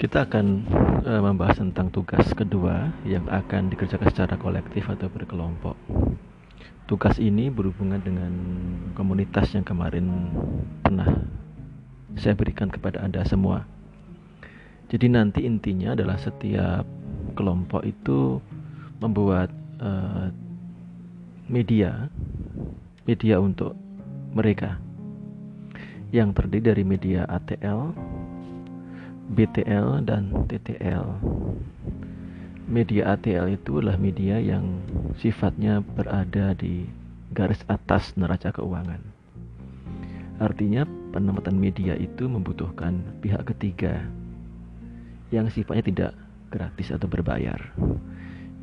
Kita akan uh, membahas tentang tugas kedua yang akan dikerjakan secara kolektif atau berkelompok. Tugas ini berhubungan dengan komunitas yang kemarin pernah saya berikan kepada Anda semua. Jadi nanti intinya adalah setiap kelompok itu membuat uh, media media untuk mereka yang terdiri dari media ATL, BTL dan TTL. Media ATL itu adalah media yang sifatnya berada di garis atas neraca keuangan. Artinya penempatan media itu membutuhkan pihak ketiga yang sifatnya tidak gratis atau berbayar.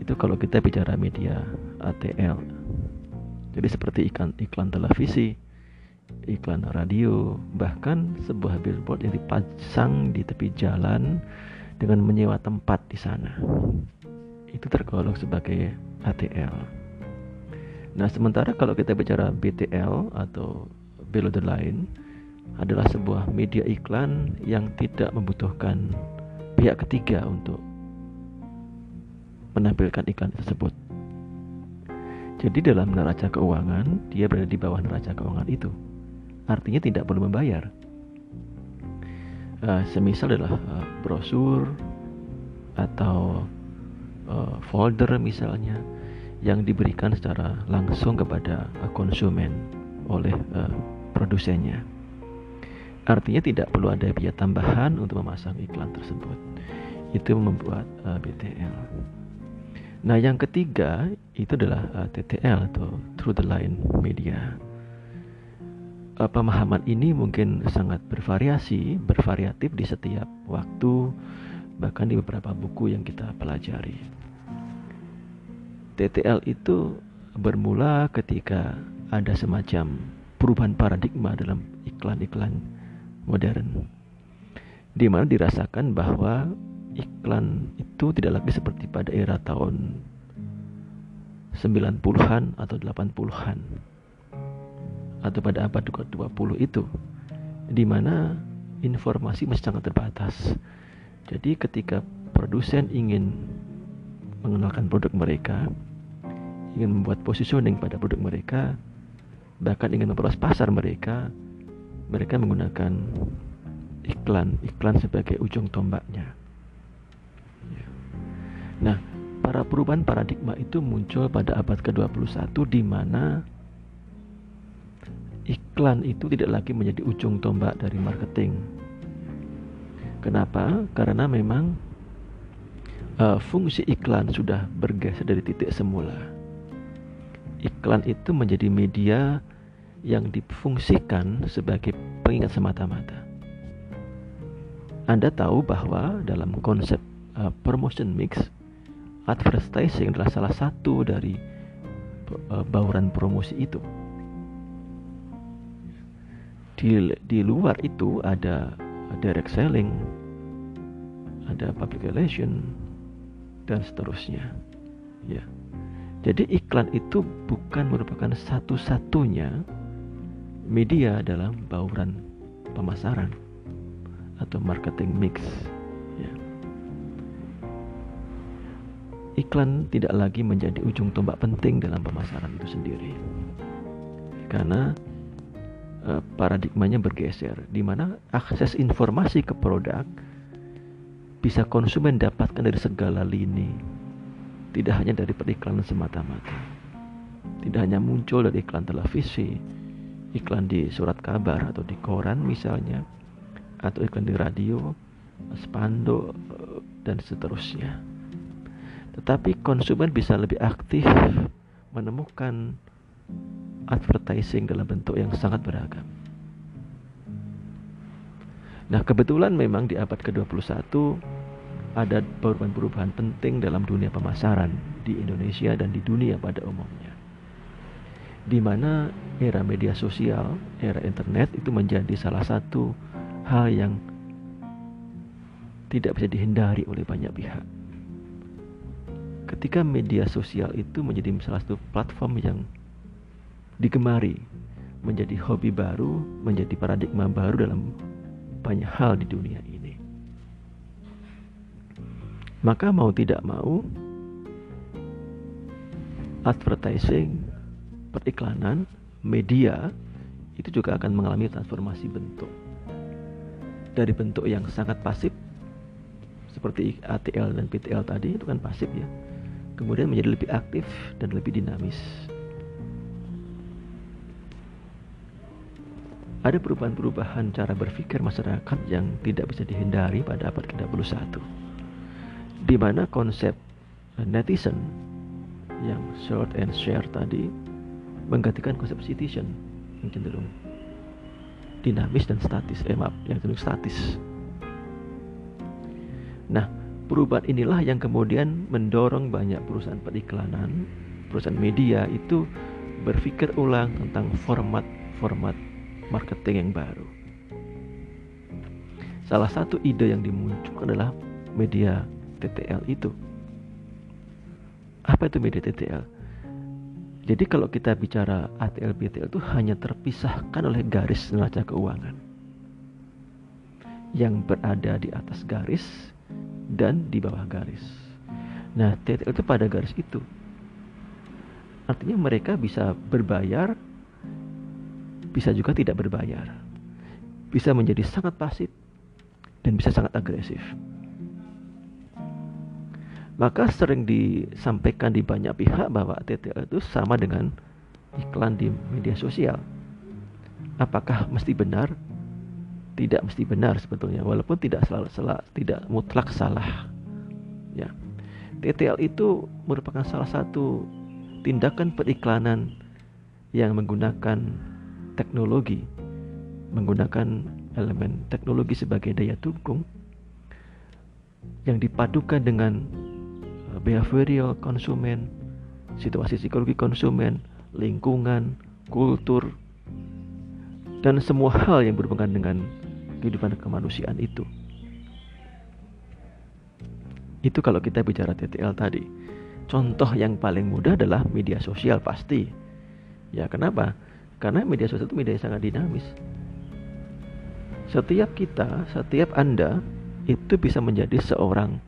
Itu kalau kita bicara media ATL. Jadi seperti iklan iklan televisi, iklan radio, bahkan sebuah billboard yang dipasang di tepi jalan dengan menyewa tempat di sana. Itu tergolong sebagai ATL. Nah, sementara kalau kita bicara BTL atau below the line adalah sebuah media iklan yang tidak membutuhkan pihak ketiga untuk menampilkan iklan tersebut. Jadi dalam neraca keuangan, dia berada di bawah neraca keuangan itu artinya tidak perlu membayar. Uh, semisal adalah uh, brosur atau uh, folder misalnya yang diberikan secara langsung kepada uh, konsumen oleh uh, produsennya. Artinya tidak perlu ada biaya tambahan untuk memasang iklan tersebut. Itu membuat uh, BTL. Nah, yang ketiga itu adalah uh, TTL atau Through the Line Media uh, pemahaman ini mungkin sangat bervariasi, bervariatif di setiap waktu, bahkan di beberapa buku yang kita pelajari. TTL itu bermula ketika ada semacam perubahan paradigma dalam iklan-iklan modern, di mana dirasakan bahwa iklan itu tidak lagi seperti pada era tahun 90-an atau 80-an atau pada abad ke-20 itu di mana informasi masih sangat terbatas. Jadi ketika produsen ingin mengenalkan produk mereka, ingin membuat positioning pada produk mereka, bahkan ingin memperluas pasar mereka, mereka menggunakan iklan, iklan sebagai ujung tombaknya. Ya. Nah, para perubahan paradigma itu muncul pada abad ke-21 di mana iklan itu tidak lagi menjadi ujung tombak dari marketing. Kenapa? Karena memang uh, fungsi iklan sudah bergeser dari titik semula. Iklan itu menjadi media yang difungsikan sebagai pengingat semata-mata. Anda tahu bahwa dalam konsep uh, promotion mix, advertising adalah salah satu dari uh, bauran promosi itu di di luar itu ada direct selling, ada public relation dan seterusnya. Ya. Jadi iklan itu bukan merupakan satu-satunya media dalam bauran pemasaran atau marketing mix. Ya. Iklan tidak lagi menjadi ujung tombak penting dalam pemasaran itu sendiri. Karena paradigmanya bergeser di mana akses informasi ke produk bisa konsumen dapatkan dari segala lini tidak hanya dari periklanan semata-mata. Tidak hanya muncul dari iklan televisi iklan di surat kabar atau di koran misalnya atau iklan di radio spanduk eh, dan seterusnya. Tetapi konsumen bisa lebih aktif menemukan advertising dalam bentuk yang sangat beragam. Nah, kebetulan memang di abad ke-21 ada perubahan-perubahan penting dalam dunia pemasaran di Indonesia dan di dunia pada umumnya. Di mana era media sosial, era internet itu menjadi salah satu hal yang tidak bisa dihindari oleh banyak pihak. Ketika media sosial itu menjadi salah satu platform yang digemari menjadi hobi baru, menjadi paradigma baru dalam banyak hal di dunia ini. Maka mau tidak mau advertising, periklanan, media itu juga akan mengalami transformasi bentuk. Dari bentuk yang sangat pasif seperti ATL dan PTL tadi itu kan pasif ya. Kemudian menjadi lebih aktif dan lebih dinamis. Ada perubahan-perubahan cara berpikir masyarakat yang tidak bisa dihindari pada abad ke-21. Di mana konsep netizen yang short and share tadi menggantikan konsep citizen yang cenderung dinamis dan statis eh maaf yang cenderung statis nah perubahan inilah yang kemudian mendorong banyak perusahaan periklanan perusahaan media itu berpikir ulang tentang format-format marketing yang baru salah satu ide yang dimunculkan adalah media TTL itu apa itu media TTL? Jadi kalau kita bicara ATL BTL itu hanya terpisahkan oleh garis neraca keuangan yang berada di atas garis dan di bawah garis. Nah, TTL itu pada garis itu. Artinya mereka bisa berbayar, bisa juga tidak berbayar. Bisa menjadi sangat pasif dan bisa sangat agresif. Maka sering disampaikan di banyak pihak bahwa TTL itu sama dengan iklan di media sosial. Apakah mesti benar? Tidak mesti benar sebetulnya, walaupun tidak selalu salah, tidak mutlak salah. Ya. TTL itu merupakan salah satu tindakan periklanan yang menggunakan teknologi, menggunakan elemen teknologi sebagai daya dukung yang dipadukan dengan behavioral konsumen, situasi psikologi konsumen, lingkungan, kultur, dan semua hal yang berhubungan dengan kehidupan kemanusiaan itu. Itu kalau kita bicara TTL tadi. Contoh yang paling mudah adalah media sosial pasti. Ya kenapa? Karena media sosial itu media yang sangat dinamis. Setiap kita, setiap Anda itu bisa menjadi seorang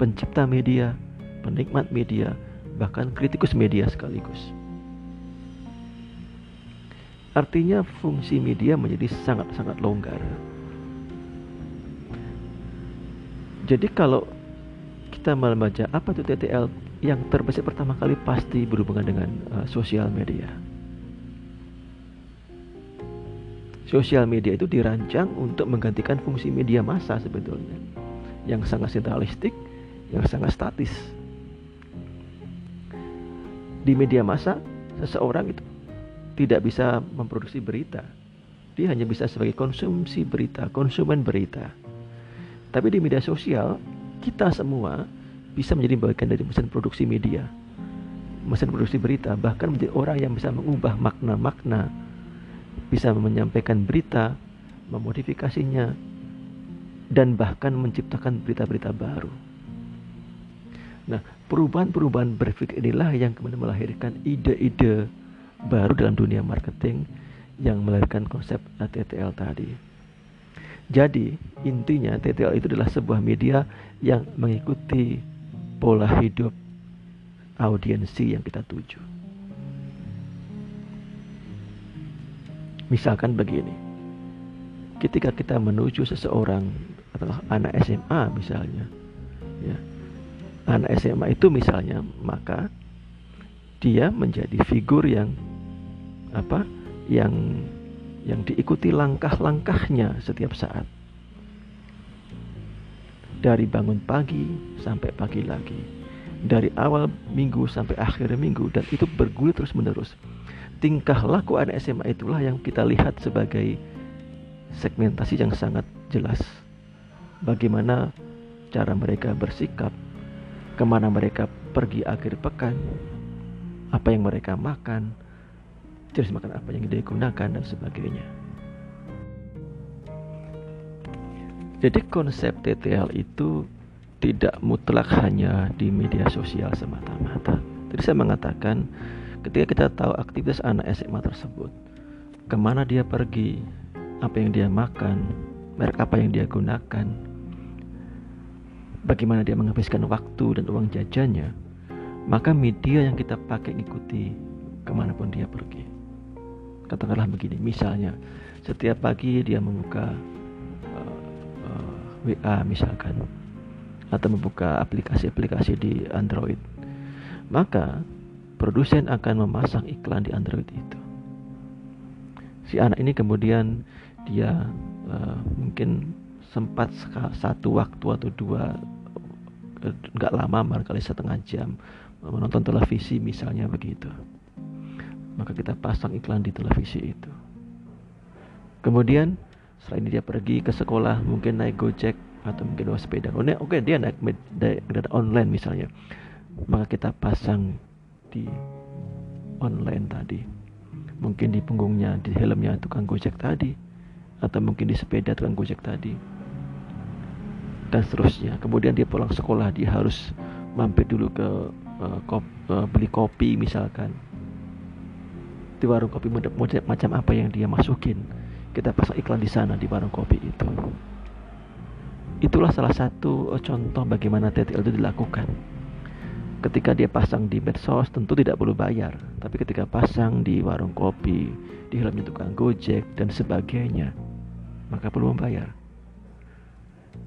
pencipta media, penikmat media, bahkan kritikus media sekaligus. Artinya fungsi media menjadi sangat-sangat longgar. Jadi kalau kita membaca apa itu TTL yang terbesit pertama kali pasti berhubungan dengan uh, sosial media. Sosial media itu dirancang untuk menggantikan fungsi media massa sebetulnya yang sangat sentralistik yang sangat statis. Di media massa, seseorang itu tidak bisa memproduksi berita. Dia hanya bisa sebagai konsumsi berita, konsumen berita. Tapi di media sosial, kita semua bisa menjadi bagian dari mesin produksi media. Mesin produksi berita, bahkan menjadi orang yang bisa mengubah makna-makna, bisa menyampaikan berita, memodifikasinya, dan bahkan menciptakan berita-berita baru. Nah, perubahan-perubahan berpikir inilah yang kemudian melahirkan ide-ide baru dalam dunia marketing yang melahirkan konsep TTL tadi. Jadi, intinya TTL itu adalah sebuah media yang mengikuti pola hidup audiensi yang kita tuju. Misalkan begini, ketika kita menuju seseorang atau anak SMA misalnya, ya, anak SMA itu misalnya maka dia menjadi figur yang apa yang yang diikuti langkah-langkahnya setiap saat. Dari bangun pagi sampai pagi lagi. Dari awal minggu sampai akhir minggu dan itu bergulir terus menerus tingkah laku anak SMA itulah yang kita lihat sebagai segmentasi yang sangat jelas bagaimana cara mereka bersikap ke mana mereka pergi akhir pekan, apa yang mereka makan, jenis makan apa yang digunakan dan sebagainya. Jadi konsep TTL itu tidak mutlak hanya di media sosial semata-mata. Jadi saya mengatakan ketika kita tahu aktivitas anak SMA tersebut, ke mana dia pergi, apa yang dia makan, merek apa yang dia gunakan, bagaimana dia menghabiskan waktu dan uang jajannya, maka media yang kita pakai ikuti ke mana pun dia pergi. Katakanlah begini, misalnya setiap pagi dia membuka uh, uh, WA misalkan, atau membuka aplikasi-aplikasi di Android, maka produsen akan memasang iklan di Android itu. Si anak ini kemudian dia uh, mungkin sempat satu waktu atau dua nggak lama barangkali setengah jam menonton televisi misalnya begitu. Maka kita pasang iklan di televisi itu. Kemudian selain dia pergi ke sekolah mungkin naik gojek atau mungkin bawa sepeda. Oh, oke okay, dia naik media online misalnya. Maka kita pasang di online tadi. Mungkin di punggungnya di helmnya tukang gojek tadi atau mungkin di sepeda tukang gojek tadi. Dan seterusnya. Kemudian dia pulang sekolah dia harus mampir dulu ke uh, kop, uh, beli kopi misalkan. Di warung kopi macam apa yang dia masukin. Kita pasang iklan di sana di warung kopi itu. Itulah salah satu eh, contoh bagaimana TTL itu dilakukan ketika dia pasang di medsos tentu tidak perlu bayar tapi ketika pasang di warung kopi di helmnya tukang gojek dan sebagainya maka perlu membayar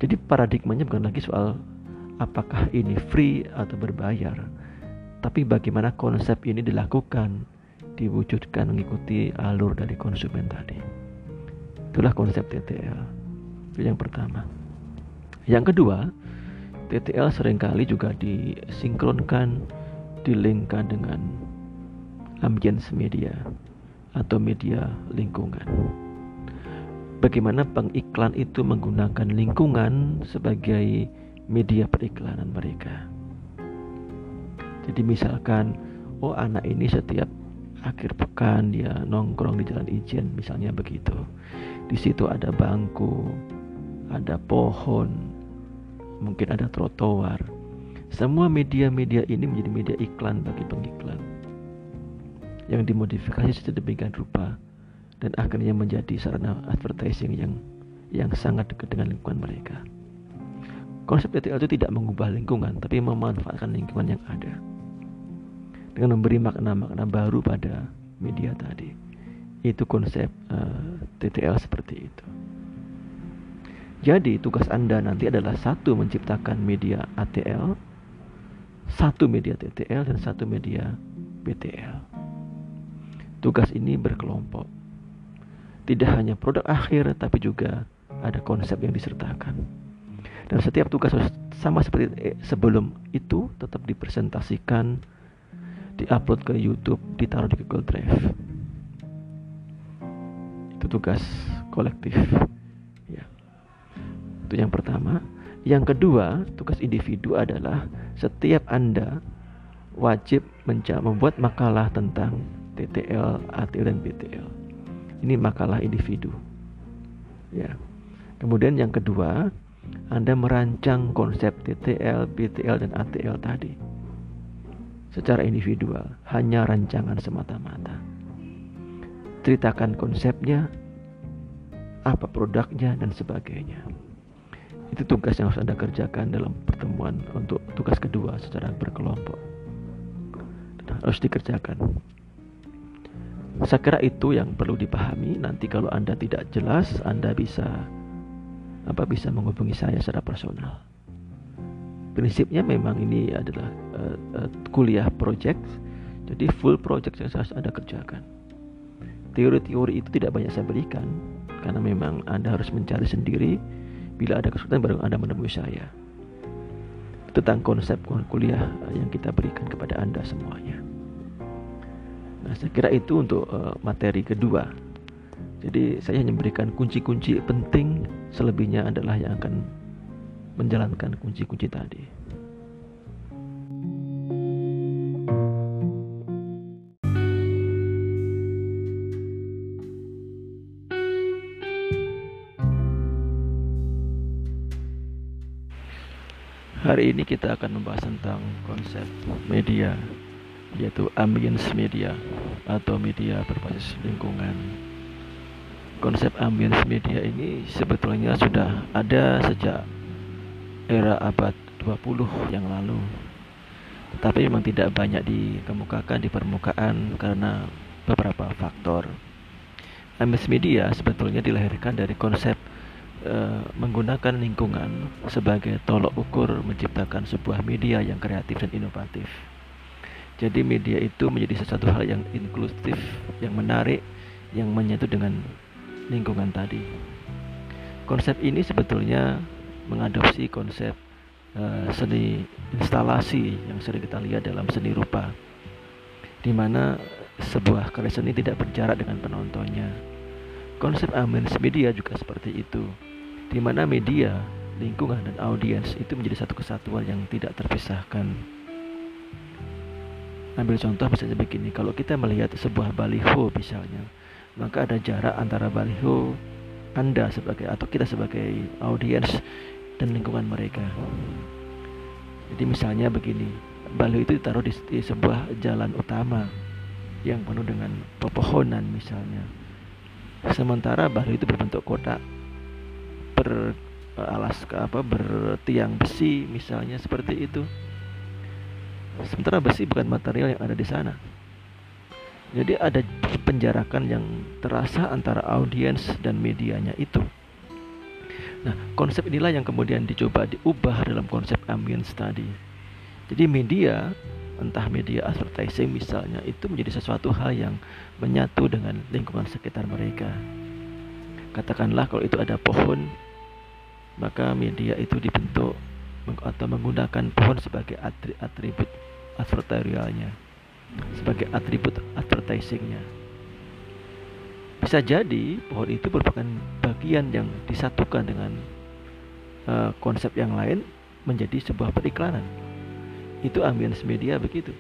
jadi paradigmanya bukan lagi soal apakah ini free atau berbayar, tapi bagaimana konsep ini dilakukan, diwujudkan mengikuti alur dari konsumen tadi. Itulah konsep TTL. Itu yang pertama. Yang kedua, TTL sering kali juga disinkronkan, dilingkan dengan ambience media atau media lingkungan bagaimana pengiklan itu menggunakan lingkungan sebagai media periklanan mereka. Jadi misalkan, oh anak ini setiap akhir pekan dia nongkrong di jalan ijen misalnya begitu. Di situ ada bangku, ada pohon, mungkin ada trotoar. Semua media-media ini menjadi media iklan bagi pengiklan yang dimodifikasi sedemikian rupa dan akhirnya menjadi sarana advertising yang yang sangat dekat dengan lingkungan mereka. Konsep TTL itu tidak mengubah lingkungan, tapi memanfaatkan lingkungan yang ada dengan memberi makna-makna baru pada media tadi. Itu konsep uh, eh, TTL seperti itu. Jadi tugas Anda nanti adalah satu menciptakan media ATL, satu media TTL dan satu media BTL. Tugas ini berkelompok tidak hanya produk akhir tapi juga ada konsep yang disertakan. Dan setiap tugas sama seperti eh, sebelum itu tetap dipresentasikan, diupload ke YouTube, ditaruh di Google Drive. Itu tugas kolektif. Itu yang pertama. Yang kedua, tugas individu adalah setiap Anda wajib membuat makalah tentang TTL, ATL, dan BTL ini makalah individu. Ya. Kemudian yang kedua, Anda merancang konsep TTL, BTL dan ATL tadi secara individual, hanya rancangan semata-mata. Ceritakan konsepnya, apa produknya dan sebagainya. Itu tugas yang harus Anda kerjakan dalam pertemuan untuk tugas kedua secara berkelompok. harus dikerjakan. Saya kira itu yang perlu dipahami. Nanti kalau Anda tidak jelas, Anda bisa apa bisa menghubungi saya secara personal. Prinsipnya memang ini adalah uh, uh, kuliah project, jadi full project yang harus Anda kerjakan. Teori-teori itu tidak banyak saya berikan karena memang Anda harus mencari sendiri. Bila ada kesulitan baru Anda menemui saya. Tentang konsep kuliah yang kita berikan kepada Anda semuanya. Nah, saya kira itu untuk uh, materi kedua. Jadi saya hanya memberikan kunci-kunci penting, selebihnya adalah yang akan menjalankan kunci-kunci tadi. Hari ini kita akan membahas tentang konsep media yaitu ambience media atau media berbasis lingkungan. Konsep ambience media ini sebetulnya sudah ada sejak era abad 20 yang lalu. Tetapi memang tidak banyak dikemukakan di permukaan karena beberapa faktor. MS Media sebetulnya dilahirkan dari konsep uh, menggunakan lingkungan sebagai tolok ukur menciptakan sebuah media yang kreatif dan inovatif. Jadi media itu menjadi sesuatu hal yang inklusif, yang menarik, yang menyatu dengan lingkungan tadi. Konsep ini sebetulnya mengadopsi konsep uh, seni instalasi yang sering kita lihat dalam seni rupa, di mana sebuah karya seni tidak berjarak dengan penontonnya. Konsep Amens Media juga seperti itu, di mana media, lingkungan, dan audiens itu menjadi satu kesatuan yang tidak terpisahkan. Ambil contoh misalnya begini, kalau kita melihat sebuah baliho misalnya, maka ada jarak antara baliho Anda sebagai atau kita sebagai audiens dan lingkungan mereka. Jadi misalnya begini, baliho itu ditaruh di, di sebuah jalan utama yang penuh dengan pepohonan misalnya. Sementara baliho itu berbentuk kotak ber alas apa bertiang besi misalnya seperti itu. Sementara besi bukan material yang ada di sana. Jadi ada penjarakan yang terasa antara audiens dan medianya itu. Nah, konsep inilah yang kemudian dicoba diubah dalam konsep ambience tadi. Jadi media, entah media advertising misalnya, itu menjadi sesuatu hal yang menyatu dengan lingkungan sekitar mereka. Katakanlah kalau itu ada pohon, maka media itu dibentuk atau menggunakan pohon sebagai atribut advertorialnya sebagai atribut advertisingnya. Bisa jadi pohon itu merupakan bagian yang disatukan dengan uh, konsep yang lain menjadi sebuah periklanan. Itu ambience media begitu.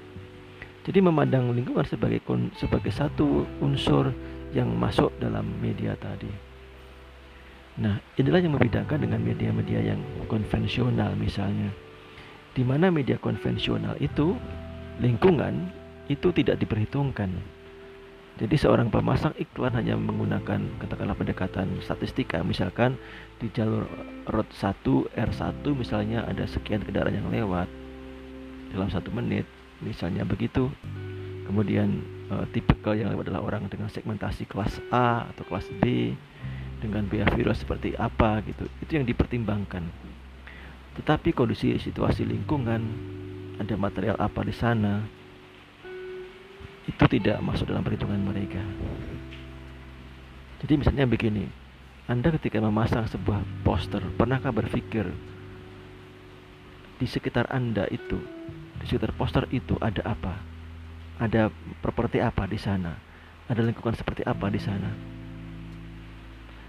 Jadi memandang lingkungan sebagai sebagai satu unsur yang masuk dalam media tadi. Nah, inilah yang membedakan dengan media-media yang konvensional misalnya. Di mana media konvensional itu lingkungan itu tidak diperhitungkan. Jadi seorang pemasang iklan hanya menggunakan katakanlah pendekatan statistika misalkan di jalur road 1 R1 misalnya ada sekian kendaraan yang lewat dalam satu menit misalnya begitu kemudian uh, tipikal yang lewat adalah orang dengan segmentasi kelas A atau kelas B dengan behavioral seperti apa gitu itu yang dipertimbangkan tetapi kondisi situasi lingkungan ada material apa di sana itu tidak masuk dalam perhitungan mereka. Jadi misalnya begini, Anda ketika memasang sebuah poster, pernahkah berpikir di sekitar Anda itu, di sekitar poster itu ada apa? Ada properti apa di sana? Ada lingkungan seperti apa di sana?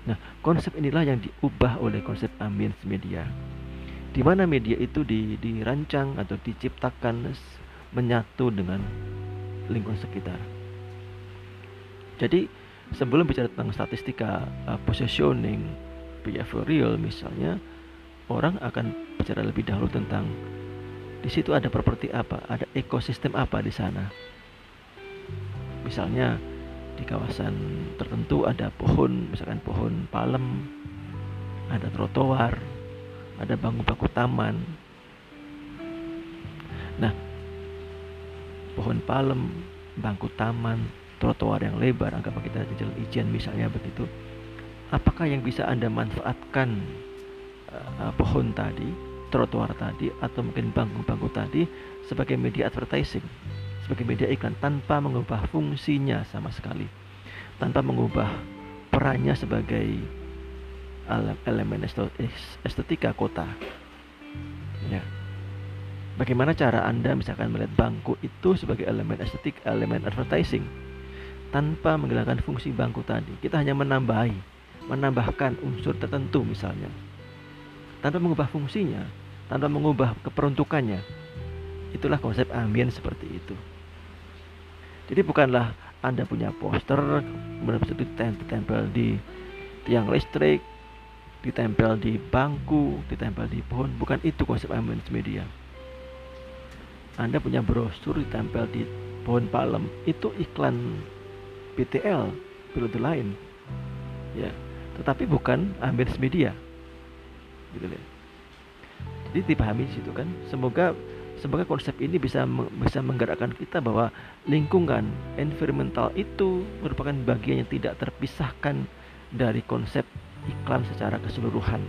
Nah, konsep inilah yang diubah oleh konsep ambience media. Di mana media itu dirancang atau diciptakan menyatu dengan lingkungan sekitar. Jadi sebelum bicara tentang statistika uh, positioning behavioral misalnya, orang akan bicara lebih dahulu tentang di situ ada properti apa, ada ekosistem apa di sana. Misalnya di kawasan tertentu ada pohon, misalkan pohon palem, ada trotoar, ada bangku-bangku taman. Nah, pohon palem, bangku taman, trotoar yang lebar, anggap kita jalan ijen misalnya begitu. Apakah yang bisa Anda manfaatkan uh, pohon tadi, trotoar tadi, atau mungkin bangku-bangku tadi sebagai media advertising, sebagai media iklan tanpa mengubah fungsinya sama sekali, tanpa mengubah perannya sebagai elemen estetika kota. Ya. Bagaimana cara Anda misalkan melihat bangku itu sebagai elemen estetik, elemen advertising tanpa menghilangkan fungsi bangku tadi. Kita hanya menambahi, menambahkan unsur tertentu misalnya. Tanpa mengubah fungsinya, tanpa mengubah keperuntukannya. Itulah konsep ambien seperti itu. Jadi bukanlah Anda punya poster, kemudian itu ditempel di tiang listrik, ditempel di bangku, ditempel di pohon. Bukan itu konsep ambience media. Anda punya brosur ditempel di pohon palem itu iklan BTL periode lain ya tetapi bukan ambience media gitu ya Jadi dipahami situ kan. Semoga semoga konsep ini bisa bisa menggerakkan kita bahwa lingkungan environmental itu merupakan bagian yang tidak terpisahkan dari konsep iklan secara keseluruhan.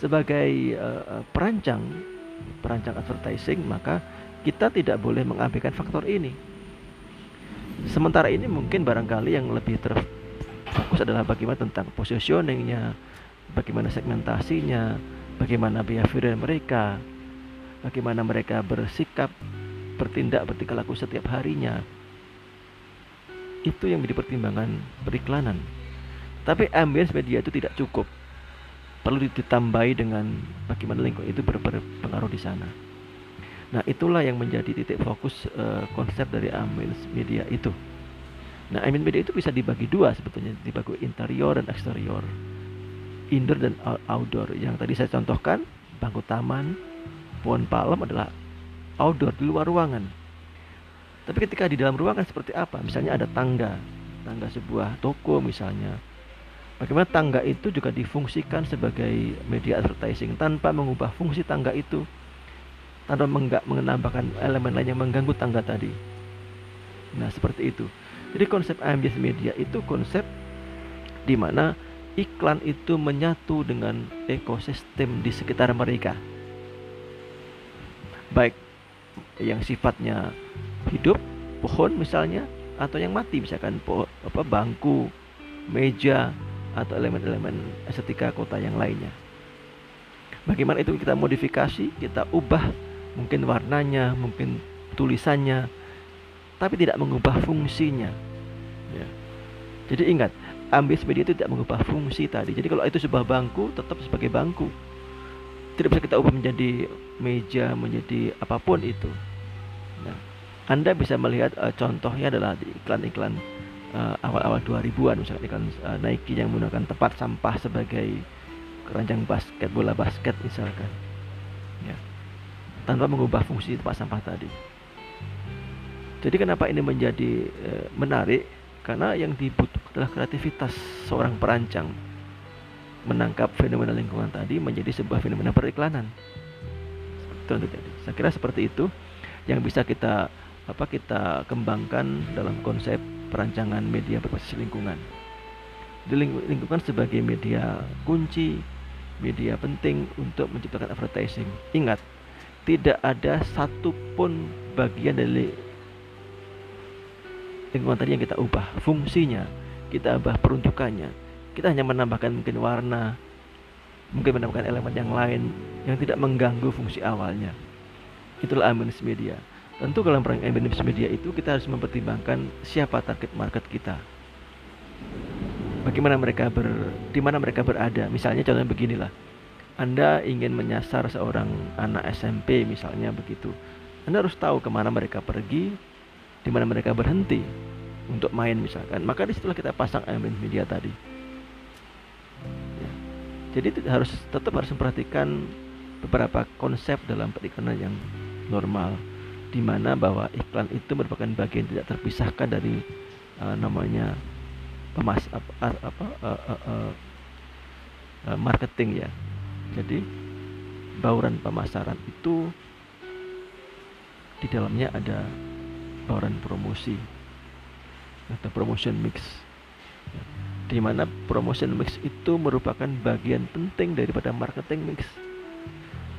Sebagai uh, perancang perancang advertising, maka kita tidak boleh mengabaikan faktor ini. Sementara ini mungkin barangkali yang lebih terfokus adalah bagaimana tentang positioningnya, bagaimana segmentasinya, bagaimana behavior mereka, bagaimana mereka bersikap, bertindak, bertingkah laku setiap harinya. Itu yang menjadi pertimbangan periklanan. Tapi ambience media itu tidak cukup. Perlu ditambahi dengan bagaimana lingkungan itu berpengaruh di sana. Nah, itulah yang menjadi titik fokus uh, konsep dari ambience media itu. Nah, ambience media itu bisa dibagi dua sebetulnya, dibagi interior dan eksterior indoor dan outdoor. Yang tadi saya contohkan, bangku taman, pohon palem adalah outdoor di luar ruangan. Tapi ketika di dalam ruangan seperti apa? Misalnya ada tangga, tangga sebuah toko misalnya. Bagaimana tangga itu juga difungsikan sebagai media advertising tanpa mengubah fungsi tangga itu, tanpa menambahkan elemen lain yang mengganggu tangga tadi. Nah, seperti itu. Jadi konsep ambience media itu konsep di mana iklan itu menyatu dengan ekosistem di sekitar mereka. Baik yang sifatnya hidup, pohon misalnya, atau yang mati misalkan pohon, apa bangku, meja atau elemen-elemen estetika kota yang lainnya. Bagaimana itu kita modifikasi, kita ubah mungkin warnanya, mungkin tulisannya, tapi tidak mengubah fungsinya. Ya. Jadi ingat, ambil media itu tidak mengubah fungsi tadi. Jadi kalau itu sebuah bangku tetap sebagai bangku. Tidak bisa kita ubah menjadi meja, menjadi apa pun itu. Nah, Anda bisa melihat uh, contohnya adalah di iklan-iklan uh, awal-awal 2000-an misalkan iklan uh, Nike yang menggunakan tempat sampah sebagai keranjang basket, bola basket misalkan. Ya. Tanpa mengubah fungsi tempat sampah tadi. Jadi kenapa ini menjadi uh, menarik? Karena yang dibutuhkan adalah kreativitas seorang perancang menangkap fenomena lingkungan tadi menjadi sebuah fenomena periklanan. Itu yang. Saya kira seperti itu yang bisa kita apa kita kembangkan dalam konsep perancangan media berbasis lingkungan. Di lingkungan sebagai media kunci, media penting untuk menciptakan advertising. Ingat, tidak ada satupun bagian dari lingkungan tadi yang kita ubah fungsinya kita ubah peruntukannya kita hanya menambahkan mungkin warna mungkin menambahkan elemen yang lain yang tidak mengganggu fungsi awalnya. Itulah ambience media. Tentu dalam perang ambience media itu kita harus mempertimbangkan siapa target market kita. Bagaimana mereka ber di mana mereka berada. Misalnya contohnya beginilah. Anda ingin menyasar seorang anak SMP misalnya begitu. Anda harus tahu ke mana mereka pergi di mana mereka berhenti untuk main misalkan. Maka di situlah kita pasang elemen media tadi. Jadi harus tetap harus memperhatikan beberapa konsep dalam periklanan yang normal di mana bahwa iklan itu merupakan bagian tidak terpisahkan dari uh, namanya pemas apa, uh, uh, uh, uh, marketing ya. Jadi bauran pemasaran itu di dalamnya ada bauran promosi atau promotion mix di mana promotion mix itu merupakan bagian penting daripada marketing mix.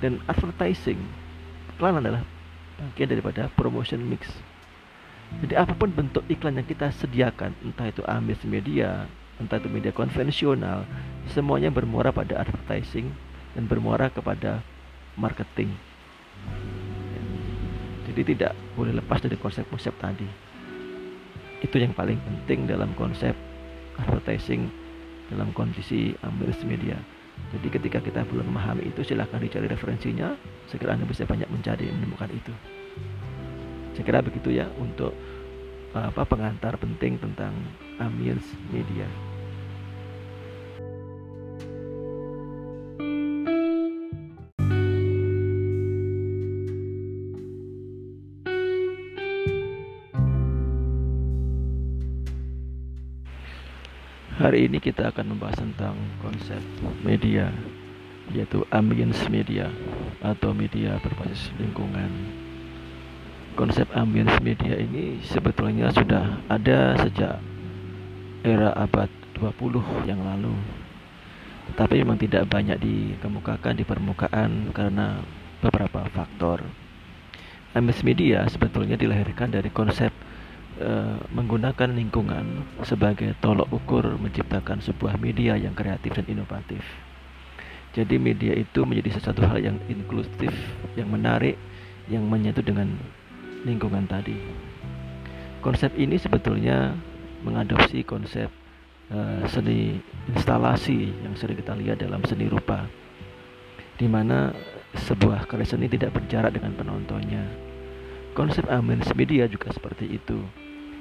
Dan advertising iklan adalah bagian daripada promotion mix. Jadi apa pun bentuk iklan yang kita sediakan entah itu ambis media entah itu media konvensional semuanya bermuara pada advertising dan bermuara kepada marketing. Jadi tidak boleh lepas dari konsep-konsep tadi. Itu yang paling penting dalam konsep advertising dalam kondisi ambil media jadi ketika kita belum memahami itu silahkan dicari referensinya. Segera anda bisa banyak mencari menemukan itu. Saya kira begitu ya untuk apa pengantar penting tentang ambience media. Hari ini kita akan membahas tentang konsep media. yaitu ambience media atau media berbasis lingkungan. Konsep ambience media ini sebetulnya sudah ada sejak era abad 20 yang lalu. Tetapi memang tidak banyak dikemukakan di permukaan karena beberapa faktor. Ambience media sebetulnya dilahirkan dari konsep uh, menggunakan lingkungan sebagai tolok ukur menciptakan sebuah media yang kreatif dan inovatif. Jadi media itu menjadi sesuatu hal yang inklusif, yang menarik, yang menyatu dengan lingkungan tadi. Konsep ini sebetulnya mengadopsi konsep uh, seni instalasi yang sering kita lihat dalam seni rupa, di mana sebuah karya seni tidak berjarak dengan penontonnya. Konsep amens media juga seperti itu,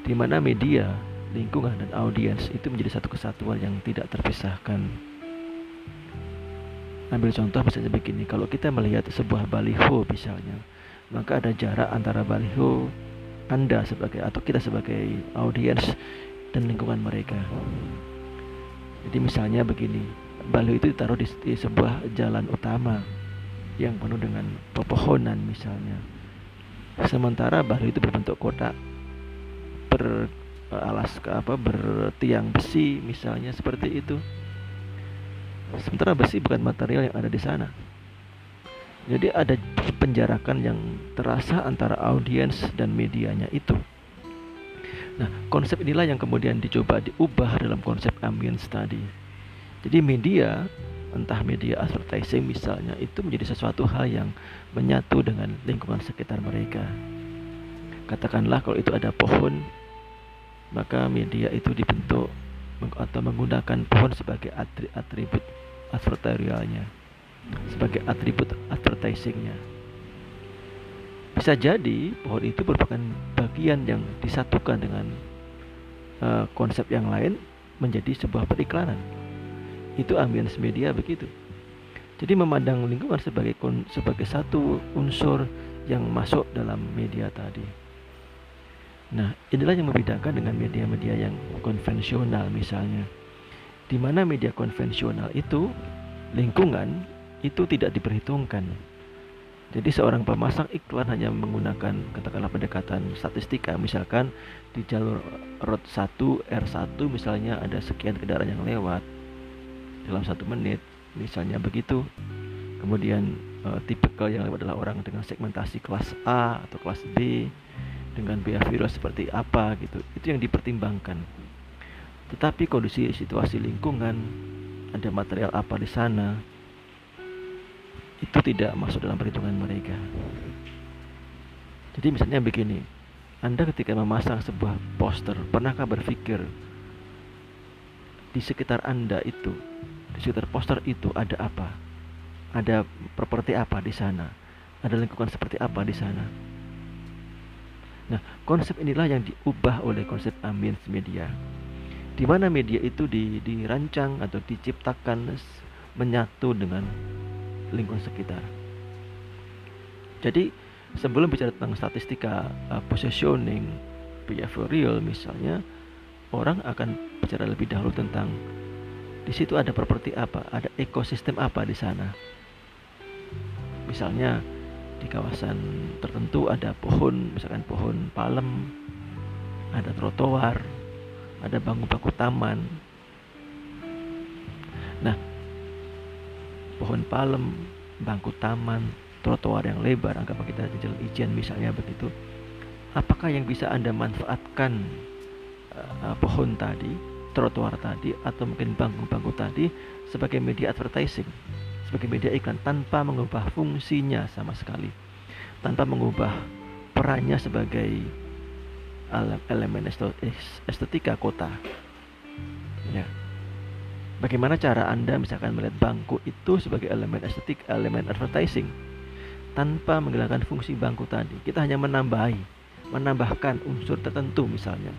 di mana media, lingkungan, dan audiens itu menjadi satu kesatuan yang tidak terpisahkan. Ambil contoh misalnya begini kalau kita melihat sebuah baliho misalnya maka ada jarak antara baliho anda sebagai atau kita sebagai audiens dan lingkungan mereka. Jadi misalnya begini baliho itu ditaruh di, di sebuah jalan utama yang penuh dengan pepohonan misalnya. Sementara baliho itu berbentuk kotak ber alas apa bertiang besi misalnya seperti itu Sementara besi bukan material yang ada di sana. Jadi ada penjarakan yang terasa antara audiens dan medianya itu. Nah, konsep inilah yang kemudian dicoba diubah dalam konsep ambience tadi. Jadi media, entah media advertising misalnya, itu menjadi sesuatu hal yang menyatu dengan lingkungan sekitar mereka. Katakanlah kalau itu ada pohon, maka media itu dibentuk atau menggunakan pohon sebagai atribut advertorialnya sebagai atribut advertisingnya. Bisa jadi pohon itu merupakan bagian yang disatukan dengan uh, konsep yang lain menjadi sebuah periklanan. Itu ambience media begitu. Jadi memandang lingkungan sebagai sebagai satu unsur yang masuk dalam media tadi Nah, inilah yang membedakan dengan media-media yang konvensional misalnya. Di mana media konvensional itu lingkungan itu tidak diperhitungkan. Jadi seorang pemasang iklan hanya menggunakan katakanlah pendekatan statistika misalkan di jalur road 1 R1 misalnya ada sekian kendaraan yang lewat dalam satu menit misalnya begitu. Kemudian uh, tipikal yang lewat adalah orang dengan segmentasi kelas A atau kelas B dengan behavior seperti apa gitu. Itu yang dipertimbangkan. Tetapi kondisi situasi lingkungan ada material apa di sana itu tidak masuk dalam perhitungan mereka. Jadi misalnya begini anda ketika memasang sebuah poster pernahkah berpikir di sekitar anda itu di sekitar poster itu ada apa? Ada properti apa di sana? Ada lingkungan seperti apa di sana Nah, konsep inilah yang diubah oleh konsep ambience media. Di mana media itu di, dirancang atau diciptakan menyatu dengan lingkungan sekitar. Jadi, sebelum bicara tentang statistika uh, positioning, behavioral misalnya, orang akan bicara lebih dahulu tentang di situ ada properti apa, ada ekosistem apa di sana. Misalnya di kawasan tertentu ada pohon misalkan pohon palem ada trotoar ada bangku-bangku taman. Nah pohon palem bangku taman trotoar yang lebar anggap kita jalan ijen misalnya begitu. Apakah yang bisa anda manfaatkan uh, pohon tadi trotoar tadi atau mungkin bangku-bangku tadi sebagai media advertising sebagai media iklan tanpa mengubah fungsinya sama sekali. Tanpa mengubah perannya sebagai elemen estetika kota. Ya. Bagaimana cara anda misalkan melihat bangku itu sebagai elemen estetik elemen advertising? Tanpa menghilangkan fungsi bangku tadi. Kita hanya menambahi menambahkan unsur tertentu misalnya.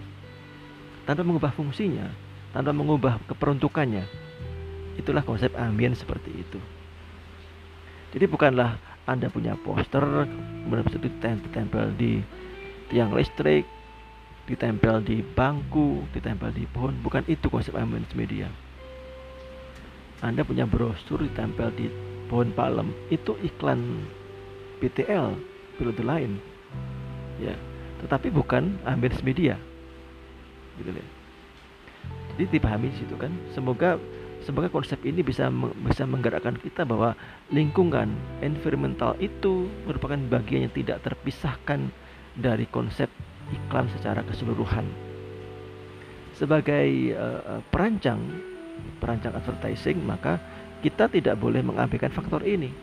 Tanpa mengubah fungsinya tanpa mengubah keperuntukannya. Itulah konsep ambien seperti itu jadi bukanlah Anda punya poster kemudian itu ditempel di tiang listrik, ditempel di bangku, ditempel di pohon. Bukan itu konsep ambience media. Anda punya brosur ditempel di pohon palem. Itu iklan PTL periode lain. Ya tetapi bukan ambience media. Gitu ya jadi dipahami situ kan. Semoga semoga konsep ini bisa bisa menggerakkan kita bahwa lingkungan environmental itu merupakan bagian yang tidak terpisahkan dari konsep iklan secara keseluruhan. Sebagai uh, perancang perancang advertising maka kita tidak boleh mengabaikan faktor ini.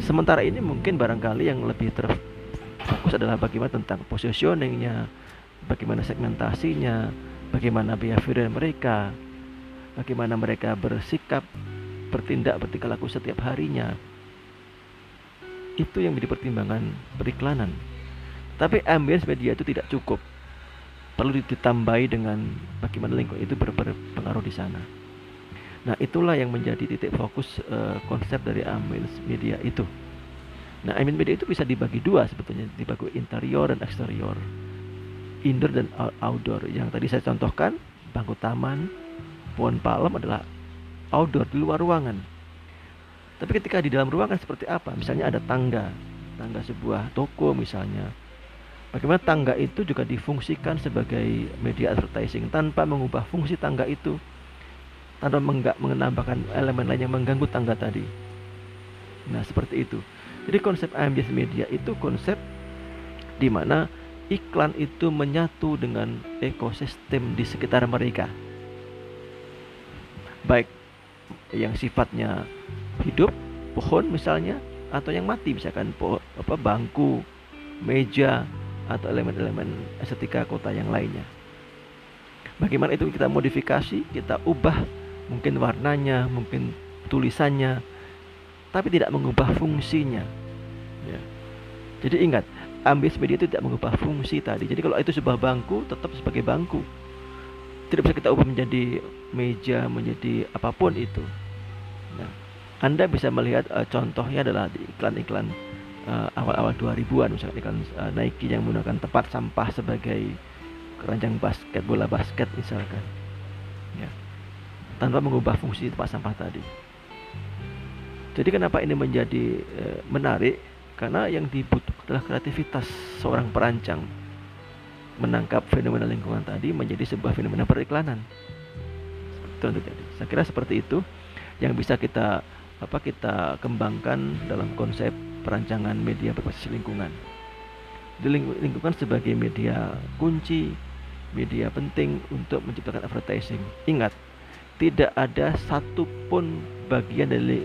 Sementara ini mungkin barangkali yang lebih terfokus adalah bagaimana tentang positioningnya bagaimana segmentasinya bagaimana behavior mereka bagaimana mereka bersikap bertindak bertingkah laku setiap harinya itu yang menjadi pertimbangan periklanan tapi ambience media itu tidak cukup perlu ditambahi dengan bagaimana lingkungan itu berpengaruh di sana. Nah, itulah yang menjadi titik fokus uh, konsep dari ambience media itu. Nah, ambience media itu bisa dibagi dua sebetulnya, dibagi interior dan eksterior. Indoor dan outdoor. Yang tadi saya contohkan, bangku taman, pohon palem adalah outdoor di luar ruangan. Tapi ketika di dalam ruangan seperti apa? Misalnya ada tangga, tangga sebuah toko misalnya, Bagaimana tangga itu juga difungsikan sebagai media advertising tanpa mengubah fungsi tangga itu, tanpa menambahkan elemen lain yang mengganggu tangga tadi. Nah, seperti itu. Jadi konsep ambience media itu konsep di mana iklan itu menyatu dengan ekosistem di sekitar mereka. Baik yang sifatnya hidup, pohon misalnya, atau yang mati misalkan po, apa bangku, meja, atau elemen-elemen estetika kota yang lainnya. Bagaimana itu kita modifikasi, kita ubah mungkin warnanya, mungkin tulisannya, tapi tidak mengubah fungsinya. Ya. Jadi ingat, ambis media itu tidak mengubah fungsi tadi. Jadi kalau itu sebuah bangku, tetap sebagai bangku. Tidak bisa kita ubah menjadi meja, menjadi apa pun itu. Nah, Anda bisa melihat uh, contohnya adalah di iklan-iklan uh, awal-awal 2000-an misalnya kan uh, Nike yang menggunakan tempat sampah sebagai keranjang basket bola basket misalkan. Ya tanpa mengubah fungsi tempat sampah tadi. Jadi kenapa ini menjadi uh, menarik? Karena yang dibutuhkan adalah kreativitas seorang perancang menangkap fenomena lingkungan tadi menjadi sebuah fenomena periklanan itu terjadi saya kira seperti itu yang bisa kita apa kita kembangkan dalam konsep perancangan media berbasis lingkungan. Di lingkungan sebagai media kunci, media penting untuk menciptakan advertising. Ingat, tidak ada satupun bagian dari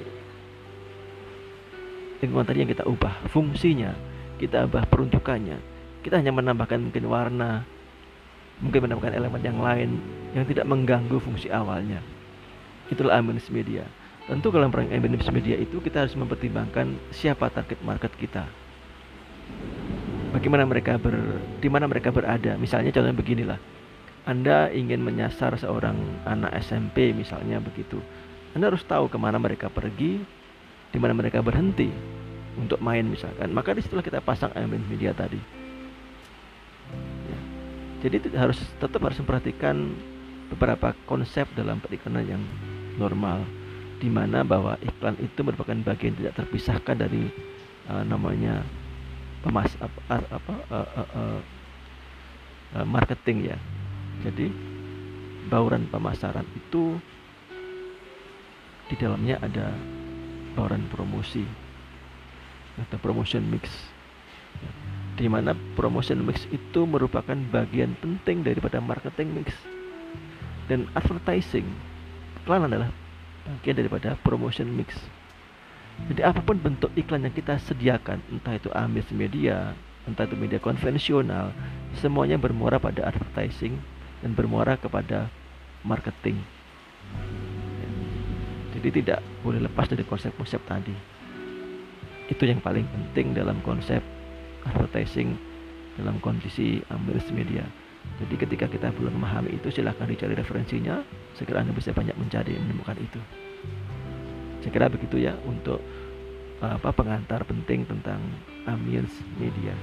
lingkungan tadi yang kita ubah fungsinya, kita ubah peruntukannya. Kita hanya menambahkan mungkin warna, mungkin menambahkan elemen yang lain yang tidak mengganggu fungsi awalnya. Itulah ambience media. Tentu dalam perang Indonesia media itu kita harus mempertimbangkan siapa target market kita. Bagaimana mereka ber di mana mereka berada. Misalnya contohnya beginilah. Anda ingin menyasar seorang anak SMP misalnya begitu. Anda harus tahu ke mana mereka pergi, di mana mereka berhenti untuk main misalkan. Maka di situlah kita pasang elemen media tadi. Ya. Jadi harus tetap harus memperhatikan beberapa konsep dalam periklanan yang normal di mana bahwa iklan itu merupakan bagian tidak terpisahkan dari uh, namanya pemas apa, apa uh, uh, uh, marketing ya. Jadi bauran pemasaran itu di dalamnya ada bauran promosi atau promotion mix. Di mana promotion mix itu merupakan bagian penting daripada marketing mix. Dan advertising iklan adalah bagian daripada promotion mix. Jadi apa pun bentuk iklan yang kita sediakan, entah itu amis media, entah itu media konvensional, semuanya bermuara pada advertising dan bermuara kepada marketing. Jadi tidak boleh lepas dari konsep-konsep tadi. Itu yang paling penting dalam konsep advertising dalam kondisi ambil media. Jadi ketika kita belum memahami itu silahkan dicari referensinya. Segera Anda bisa banyak mencari menemukan itu. Kira begitu ya untuk apa pengantar penting tentang ambience media.